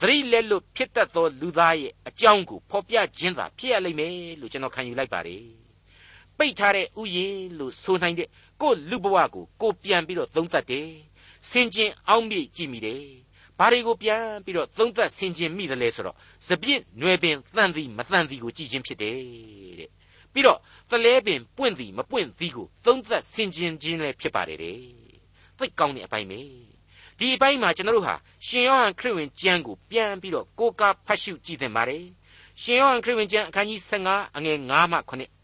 သတိလက်လွတ်ဖြစ်တတ်သောလူသားရဲ့အကြောင်းကိုဖော်ပြခြင်းသာဖြစ်ရလိမ့်မယ်လို့ကျွန်တော်ခံယူလိုက်ပါတယ်ပိတ်ထားတဲ့ဥယျင်လို့ဆိုနိုင်တဲ့ကိုလူဘဝကိုကိုပြန်ပြီးတော့သုံးသပ်တယ်ဆင်ကျင်အောက်မေ့ကြည့်မိတယ်ဘာတွေကိုပြန်ပြီးတော့သုံးသပ်ဆင်ကျင်မိတယ်လဲဆိုတော့စပြစ်နွယ်ပင်တန်သည်မတန်သည်ကိုကြည့်ခြင်းဖြစ်တယ်တဲ့ ပြီးတော့တလဲပင်ပွင့်သည်မပွင့်သည်ကိုသုံးသပ်ဆင်ကျင်ခြင်းလည်းဖြစ်ပါတယ်တဲ့သိကောင်းတဲ့အပိုင်းပဲဒီအပိုင်းမှာကျွန်တော်တို့ဟာရှင်ယောဟန်ခရစ်ဝင်ကျမ်းကိုပြန်ပြီးတော့ကိုးကားဖတ်ရှုကြည့်သင့်ပါတယ်ရှင်ယောဟန်ခရစ်ဝင်ကျမ်းအခန်းကြီး15အငယ်9မှ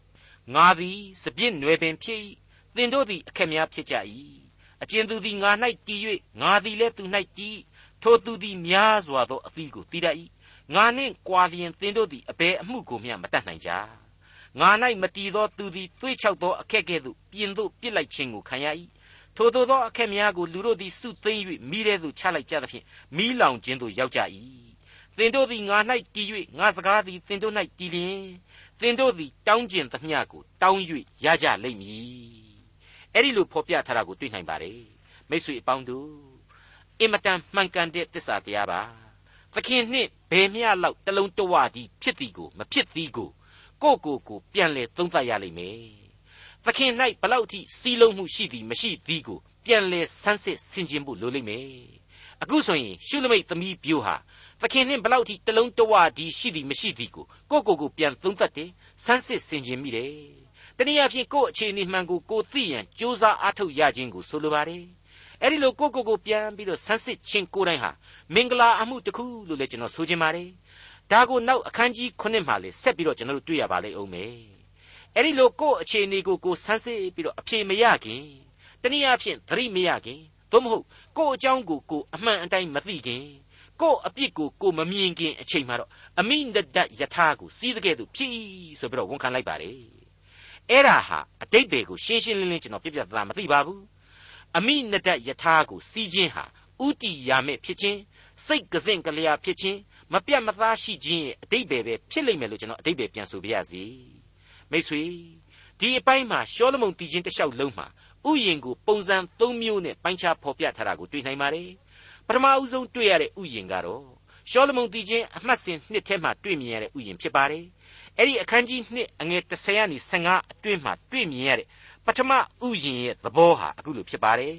9ငါသည်စပြစ်နွယ်ပင်ဖြစ်၏သင်တို့သည်အခက်များဖြစ်ကြ၏အကျဉ်သူသည်ငါ၌တည်၍ငါသည်လည်းသူ၌တည်ထိုသူသည်များစွာသောအသီးကိုတည်တတ်၏ငါနှင့်ကြွာလျင်သင်တို့သည်အဘယ်အမှုကိုမျှမတတ်နိုင်ကြ ငါ၌မတည်သောသူသည်သွေးချောက်သောအခက်ကဲ့သို့ပြင်သို့ပြစ်လိုက်ခြင်းကိုခံရ၏ထိုသို့သောအခက်များကိုလူတို့သည်စုသိမ့်၍မိတဲ့သို့ချလိုက်ကြသဖြင့်မိလောင်ခြင်းသို့ရောက်ကြ၏သင်တို့သည်ငါ၌တည်၍ငါစကားသည်သင်တို့၌တည်လျင်သင်တို့သည်တောင်းကျင်သမျှကိုတောင်း၍ရကြလိမ့်မည်အဲ့ဒီလိုဖော်ပြထားတာကိုတွေ့နိုင်ပါတယ်မိတ်ဆွေအပေါင်းတို့အင်မတန်မှန်ကန်တဲ့သစ္စာတရားပါသခင်နှင့်ဘယ်မျှလောက်တလုံးတဝသည်ဖြစ်သည်ကိုမဖြစ်သည်ကို ကိုကိုကိုပြန်လဲသုံးသပ်ရလိမ့်မယ်သခင်၌ဘလောက်ထိစီးလုံးမှုရှိသည်မရှိသည်ကိုပြန်လဲဆန်းစစ်ဆင်ခြင်ဖို့လိုလိမ့်မယ်အခုဆိုရင်ရှုလမိတ်သမီးပြိုးဟာသခင်နှင့်ဘလောက်ထိတလုံးတဝဒီရှိသည်မရှိသည်ကိုကိုကိုကိုပြန်သုံးသပ်တယ်ဆန်းစစ်ဆင်ခြင်မိတယ်တနည်းအားဖြင့်ကိုယ့်အခြေအနေမှန်ကိုကိုသိရန်ကြိုးစားအားထုတ်ရခြင်းကိုဆိုလိုပါတယ်အဲ့ဒီလိုကိုကိုကိုပြန်ပြီးတော့ဆန်းစစ်ခြင်းကိုယ်တိုင်ဟာမင်္ဂလာအမှုတစ်ခုလို့လည်းကျွန်တော်ဆိုချင်ပါတယ် ဒါကိုနောက်အခန်းကြီး9မှာလေဆက်ပြီးတော့ကျွန်တော်တို့တွေ့ရပါလိမ့်အောင်မယ်အဲ့ဒီလိုကိုယ့်အခြေအနေကိုကိုဆန်းစစ်ပြီးတော့အဖြေမရခင်တနည်းအားဖြင့်သတိမရခင်သို့မဟုတ်ကိုယ့်အကြောင်းကိုကိုအမှန်အတိုင်းမသိခင်ကိုယ့်အပြစ်ကိုကိုမမြင်ခင်အချိန်မှာတော့အမိနဒတ်ယထာကိုစီးတဲ့ကဲ့သို့ဖြီးဆိုပြီးတော့ဝန်ခံလိုက်ပါတယ်အဲ့ဒါဟာအတိတ်တွေကိုရှင်းရှင်းလင်းလင်းကျွန်တော်ပြပြသားမသိပါဘူးအမိနဒတ်ယထာကိုစီးခြင်းဟာဥတီယာမဲ့ဖြစ်ခြင်းစိတ်ကစင့်ကလျာဖြစ်ခြင်း မပြတ်မသားရှိခြင်းရဲ့အတိတ်ပဲပဲဖြစ်လိမ့်မယ်လို့ကျွန်တော်အတိတ်ပဲပြန်ဆိုပြရစီမိတ်ဆွေဒီအပိုင်းမှာရှောလမုန်တည်ခြင်းတစ်လျှောက်လုံးမှာဥယျင်ကိုပုံစံ၃မျိုးနဲ့ပိုင်းခြားဖော်ပြထားတာကိုတွေ့နိုင်ပါတယ်ပထမအဦးဆုံးတွေ့ရတဲ့ဥယျင်ကတော့ရှောလမုန်တည်ခြင်းအမှတ်စဉ်နှစ်ထဲမှာတွေ့မြင်ရတဲ့ဥယျင်ဖြစ်ပါတယ်အဲ့ဒီအခန်းကြီးနှစ်အငယ်30ကနေ15အတွင်းမှာတွေ့မြင်ရတဲ့ပထမဥယျင်ရဲ့သဘောဟာအခုလိုဖြစ်ပါတယ်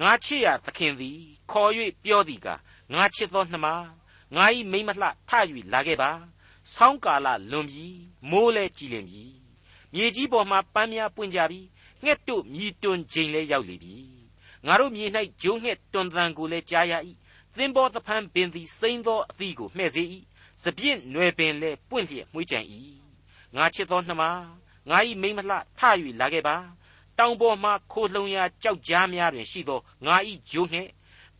ငါချစ်ရသခင်သည်ခေါ်၍ပြောသည်ကငါချစ်သောနှမ ငါ၏မိမ့်မလှထ၍လာခဲ့ပါဆောင်းကာလလွန်ပြီမိုးလဲကြည်လင်ပြီမြေကြီးပေါ်မှာပန်းများပွင့်ကြပြီငှက်တို့မြည်တွန်ချိန်လဲရောက်လေပြီငါတို့မြေ၌ဂျုံငှက်တွန်တန်ကိုလဲကြားရ၏သင်္ဘောသဖန်းပင်သည်စိမ့်သောအသီးကိုမှဲ့စေ၏စပြည့်နွယ်ပင်လဲပွင့်လျက်မှုကြံ၏ငါချစ်သောနှမငါ၏မိမ့်မလှထ၍လာခဲ့ပါတောင်ပေါ်မှခိုလှုံရာကြောက်ကြားများတွင်ရှိသောငါ၏ဂျုံငှက်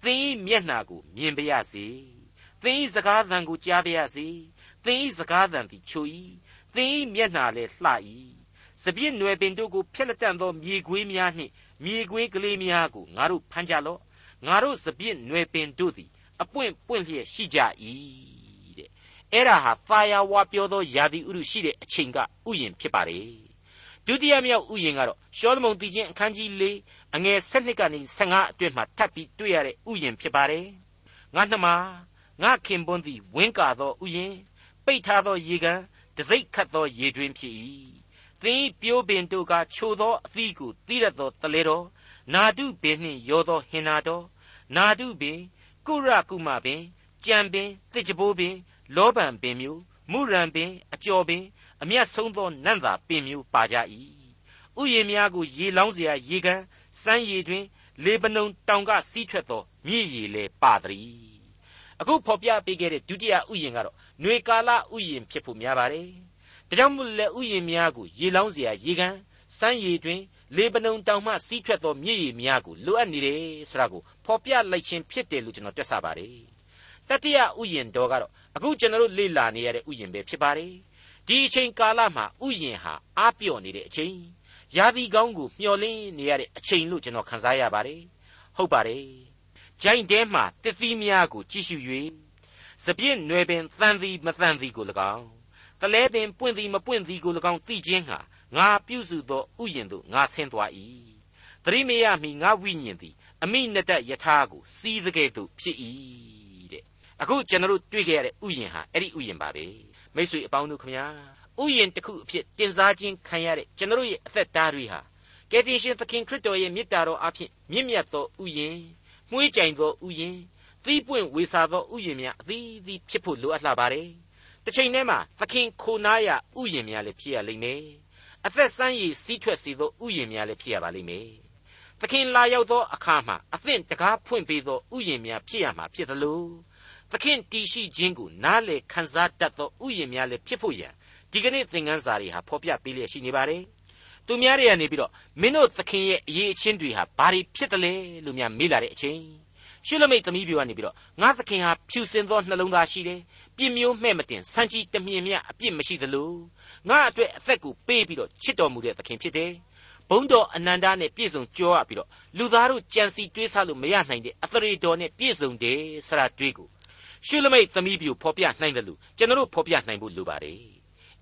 သင်၏မျက်နှာကိုမြင်ပါရစေ သင်၏စကားသံကိုကြားပါရစေသင်၏စကားသံသည်ချို၏သင်၏မျက်နှာလည်းလှ၏စပြည့်နွယ်ပင်တို့ကိုဖျက်လက်တန့်သောမြေခွေးများနှင့်မြေခွေးကလေးများကိုငါတို့ဖမ်းကြလော့ငါတို့စပြည့်နွယ်ပင်တို့သည်အပွင့်ပွင့်လျက်ရှိကြ၏တဲ့အဲ့ဒါဟာသာယာဝါပြောသောယာတိဥရုရှိတဲ့အချိန်ကဥယျင်ဖြစ်ပါတယ်ဒုတိယမြောက်ဥယျင်ကတော့ရှောလမုန်တည်ခြင်းအခန်းကြီး၄အငယ်၁၂ကနေ15အတွင်းမှာထပ်ပြီးတွေ့ရတဲ့ဥယျင်ဖြစ်ပါတယ်ငါနှမ ငါခင်ပွန်းသည်ဝင်းကာသောဥယျင်ပိတ်ထားသောရေကန်တစိ့ခတ်သောရေတွင်ဖြစ်၏သင်ပြိုးပင်တို့ကချိုသောအသီးကိုတိရသောတလေတော်နာတုပင်နှင့်ရောသောဟင်နာတော်နာတုပင်ကုရကုမပင်ကြံပင်တစ်ကြပိုးပင်လောဘံပင်မျိုးမုရံပင်အကျော်ပင်အမျက်ဆုံးသောနန့်သာပင်မျိုးပါကြ၏ဥယျာဉ်များကိုရေလောင်းเสียရေကန်စမ်းရည်တွင် လေပနုံတောင်ကစီးထွက်သောမြည်ရည်လေပါသည် အခုဖော်ပြပေးခဲ့တဲ့ဒုတိယဥယျင်ကတော့ຫນွေကာလဥယျင်ဖြစ်ဖို့များပါတယ်။ဒါကြောင့်မို့လဲဥယျင်များကိုရေလောင်းစရာရေကန်၊စမ်းရည်တွင်လေပနုံတောင်မှစီးထွက်သောမြေကြီးများကိုလိုအပ်နေတယ်ဆိုတာကိုဖော်ပြလိုက်ခြင်းဖြစ်တယ်လို့ကျွန်တော်တွက်ဆပါတယ်။တတိယဥယျင်တော်ကတော့အခုကျွန်တော်လေ့လာနေရတဲ့ဥယျင်ပဲဖြစ်ပါတယ်။ဒီအချိန်ကာလမှာဥယျင်ဟာအားပြော့နေတဲ့အချိန်၊ရာသီကောင်းကိုမျှော်လင့်နေရတဲ့အချိန်လို့ကျွန်တော်ခန်းစားရပါတယ်။ဟုတ်ပါတယ်။ ဂျိုင်းတဲမှာတစ်သီးများကိုကြည့်ရှု၍စပြည့်နွယ်ပင်တန်သည်မတန်သည်ကို၎င်းတလဲပင်ပွင့်သည်မပွင့်သည်ကို၎င်းသိခြင်းဟာငါပြုစုသောဥယျာဉ်သို့ငါဆင်းသွား၏သတိမရမီငါဝိညာဉ်သည်အမိနတယထာကိုစီးတဲ့ကဲ့သို့ဖြစ်၏တဲ့အခုကျွန်တော်တို့တွေ့ကြရတဲ့ဥယျာဉ်ဟာအဲ့ဒီဥယျာဉ်ပါပဲမိတ်ဆွေအပေါင်းတို့ခမညာဥယျာဉ်တစ်ခုအဖြစ်တင်စားခြင်းခံရတဲ့ကျွန်တော်ရဲ့အသက်တားတွေဟာကယ်တင်ရှင်သခင်ခရစ်တော်ရဲ့မေတ္တာတော်အဖြစ်မြင့်မြတ်သောဥယျာဉ် မှုေးကြိမ်သောဥယျာဉ်သီးပွင့်ဝေစာသောဥယျာဉ်များအသီးသီးဖြစ်ဖို့လိုအပ်လာပါတယ်တစ်ချိန်တည်းမှာသခင်ခိုနားရဥယျာဉ်များလည်းဖြစ်ရလိမ့်မယ်အသက်ဆန်းရည်စီးထွက်စေသောဥယျာဉ်များလည်းဖြစ်ရပါလိမ့်မယ်သခင်လာရောက်သောအခါမှာအသင့်တကားဖွင့်ပေးသောဥယျာဉ်များဖြစ်ရမှာဖြစ်သလိုသခင်တည်ရှိခြင်းကိုနားလေခံစားတတ်သောဥယျာဉ်များလည်းဖြစ်ဖို့ရန်ဒီကနေ့သင်ခန်းစာတွေဟာဖော်ပြပေးလျက်ရှိနေပါတယ် သူများတွေကနေပြီးတော့မင်းတို့သခင်ရဲ့အရေးအချင်းတွေဟာဘာတွေဖြစ်တယ်လဲလို့များမေးလာတဲ့အချိန်ရှုလမိတ်သမီးပြိုကနေပြီးတော့ငါသခင်ဟာဖြူစင်သောနှလုံးသားရှိတယ်ပြင်းမျိုးမှဲ့မတင်စံကြီးတမြင်မြအပြစ်မရှိသလိုငါအတွက်အသက်ကိုပေးပြီးတော့ချစ်တော်မူတဲ့သခင်ဖြစ်တယ်ဘုံတော်အနန္တနဲ့ပြည့်စုံကြောရပြီးတော့လူသားတို့ကြံစီတွေးဆလို့မရနိုင်တဲ့အသရေတော်နဲ့ပြည့်စုံတယ်ဆရာတွေးကိုရှုလမိတ်သမီးပြိုဖော်ပြနိုင်တယ်လို့ကျွန်တော်တို့ဖော်ပြနိုင်ဖို့လိုပါတယ်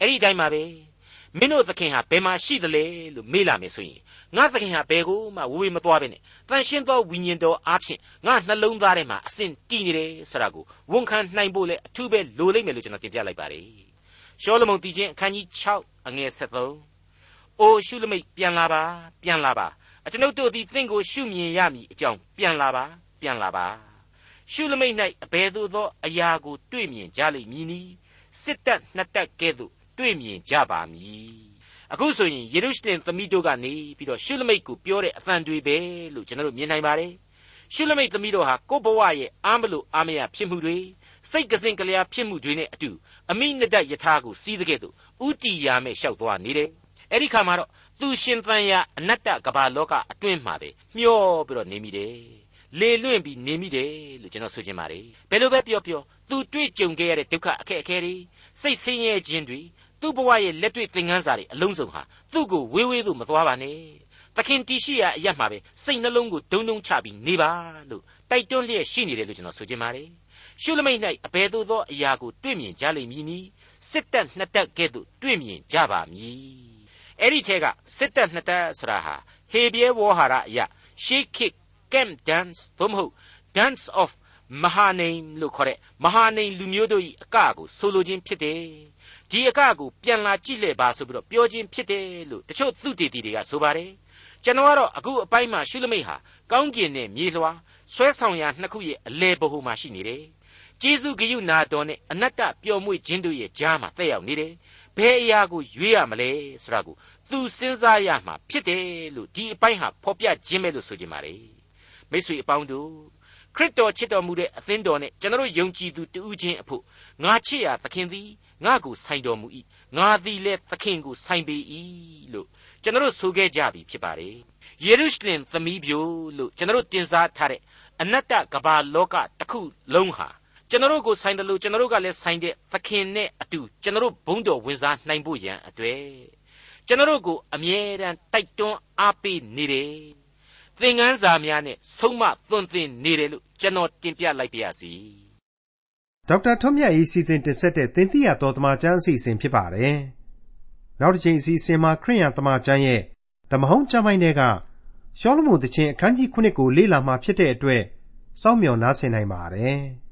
အဲ့ဒီတိုင်းပါပဲ မင်းတို့သခင်ဟာဘယ်မှာရှိသလဲလို့မေးလာမယ်ဆိုရင်ငါသခင်ဟာဘယ်ကိုမှဝေဝေမသွားပဲနဲ့တန်ရှင်းသောဝိညာဉ်တော်အားဖြင့်ငါနှလုံးသားထဲမှာအစဉ်တည်နေတယ်ဆိုတာကိုဝန်ခံနိုင်ဖို့လေအထူးပဲလိုလိမ့်မယ်လို့ကျွန်တော်တင်ပြလိုက်ပါတယ်ရှောလမုန်တည်ခြင်းအခန်းကြီး6အငယ်73အိုရှုလမိတ်ပြန်လာပါပြန်လာပါအကျွန်ုပ်တို့သည်သင်ကိုရှုမြင်ရမည်အကြောင်းပြန်လာပါပြန်လာပါရှုလမိတ်၌အဘယ်သို့သောအရာကိုတွေ့မြင်ကြလိမ့်မည်နည်းစစ်တပ်နှစ်တပ်ကဲ့သို့ တွေ့မြင်ကြပါမည်အခုဆိုရင်ယေရုရှလင်သမီးတို့ကနေပြီးတော့ရှုလမိတ်ကိုပြောတဲ့အသံတွေပဲလို့ကျွန်တော်တို့မြင်နိုင်ပါတယ်ရှုလမိတ်သမီးတို့ဟာကိုယ့်ဘဝရဲ့အားမလို့အားမရဖြစ်မှုတွေစိတ်ကစင်ကလျာဖြစ်မှုတွေနဲ့အတူအမိနဒတ်ယထာကိုစီးတဲ့ကဲ့သို့ဥတီယာမဲ့လျှောက်သွားနေတယ်အဲ့ဒီခါမှာတော့သူရှင်သန်ရာအနတ္တကဘာလောကအတွင်းမှာပဲမျောပြီးတော့နေမိတယ်လေလွင့်ပြီးနေမိတယ်လို့ကျွန်တော်ဆိုချင်ပါတယ်ဘယ်လိုပဲပြောပြောသူတွေ့ကြုံခဲ့ရတဲ့ဒုက္ခအခက်အခဲတွေစိတ်ဆင်းရဲခြင်းတွေ သူ့ဘဝရဲ့လက်တွေ့သင်ခန်းစာတွေအလုံးစုံဟာသူ့ကိုဝေးဝေးသို့မသွားပါနဲ့သခင်တီရှိရာအရမှာပဲစိတ်နှလုံးကိုဒုံဒုံချပြီးနေပါလို့တိုက်တွန်းလျက်ရှိနေတယ်လို့ကျွန်တော်ဆိုချင်ပါတယ်ရှုလမိတ်၌အဘယ်သို့သောအရာကိုတွေ့မြင်ကြလိမ့်မည်နည်းစစ်တပ်နှစ်တပ်ကဲ့သို့တွေ့မြင်ကြပါမည်အဲ့ဒီထဲကစစ်တပ်နှစ်တပ်ဆိုတာဟာဟေဘရဲဝေါ်ဟာရအရာ shake kick camp dance သို့မဟုတ် dance of မဟာနိမ်လို့ခေါ်တဲ့မဟာနိမ်လူမျိုးတို့၏အကကိုဆိုလိုခြင်းဖြစ်တယ် ဒီအကကိုပြန်လာကြည့်လေပါဆိုပြီးတော့ပြောခြင်းဖြစ်တယ်လို့တချို့သူတေတီတွေကဆိုပါတယ်ကျွန်တော်ကတော့အခုအပိုင်းမှာရှုလမိတ်ဟာကောင်းကင်နဲ့မြေလွှာဆွဲဆောင်ရာနှစ်ခုရဲ့အလဲဘဟုမှာရှိနေတယ်ကျေးဇူးဂရုနာတော်နဲ့အနတ္တပျော်မွေ့ခြင်းတို့ရဲ့ကြားမှာတက်ရောက်နေတယ်ဘယ်အရာကိုရွေးရမလဲဆိုတာကိုသူစဉ်းစားရမှာဖြစ်တယ်လို့ဒီအပိုင်းဟာဖော်ပြခြင်းပဲလို့ဆိုကြပါလေမိတ်ဆွေအပေါင်းတို့ခရစ်တော်ချစ်တော်မူတဲ့အသင်းတော်နဲ့ကျွန်တော်ယုံကြည်သူတူးချင်းအဖို့ငါချစ်ရာသခင်သည် ငါကိုဆိုင်တော်မူ၏ငါသည်လည်းသခင်ကိုဆိုင်ပေ၏လို့ကျွန်တော်ဆိုခဲ့ကြပြီဖြစ်ပါတယ်ယေရုရှလင်သမီးပြိုလို့ကျွန်တော်တင်စားထားတဲ့အနတ္တကဘာလောကတစ်ခုလုံးဟာကျွန်တော်ကိုဆိုင်တယ်လို့ကျွန်တော်ကလည်းဆိုင်တဲ့သခင်နဲ့အတူကျွန်တော်ဘုန်းတော်ဝင်စားနိုင်ဖို့ရန်အတွေ့ကျွန်တော်ကိုအမြဲတမ်းတိုက်တွန်းအားပေးနေတယ်သင်ခန်းစာများနဲ့ဆုံးမသွန်သင်နေတယ်လို့ကျွန်တော်တင်ပြလိုက်ပါရစေ ဒေါက်တာထွန်းမြတ်၏စီစဉ်တင်ဆက်တဲ့သင်သိရတော်တမချန်းအစီအစဉ်ဖြစ်ပါတယ်နောက်တစ်ချိန်အစီအစဉ်မှာခရိယံတမချန်းရဲ့ဓမ္မဟောင်းကျမ်းပိုင်းတွေကရှောလမုန်တခြင်းအခန်းကြီး9ကိုလေ့လာမှဖြစ်တဲ့အတွက်စောင့်မျှော်နားဆင်နိုင်ပါတယ်။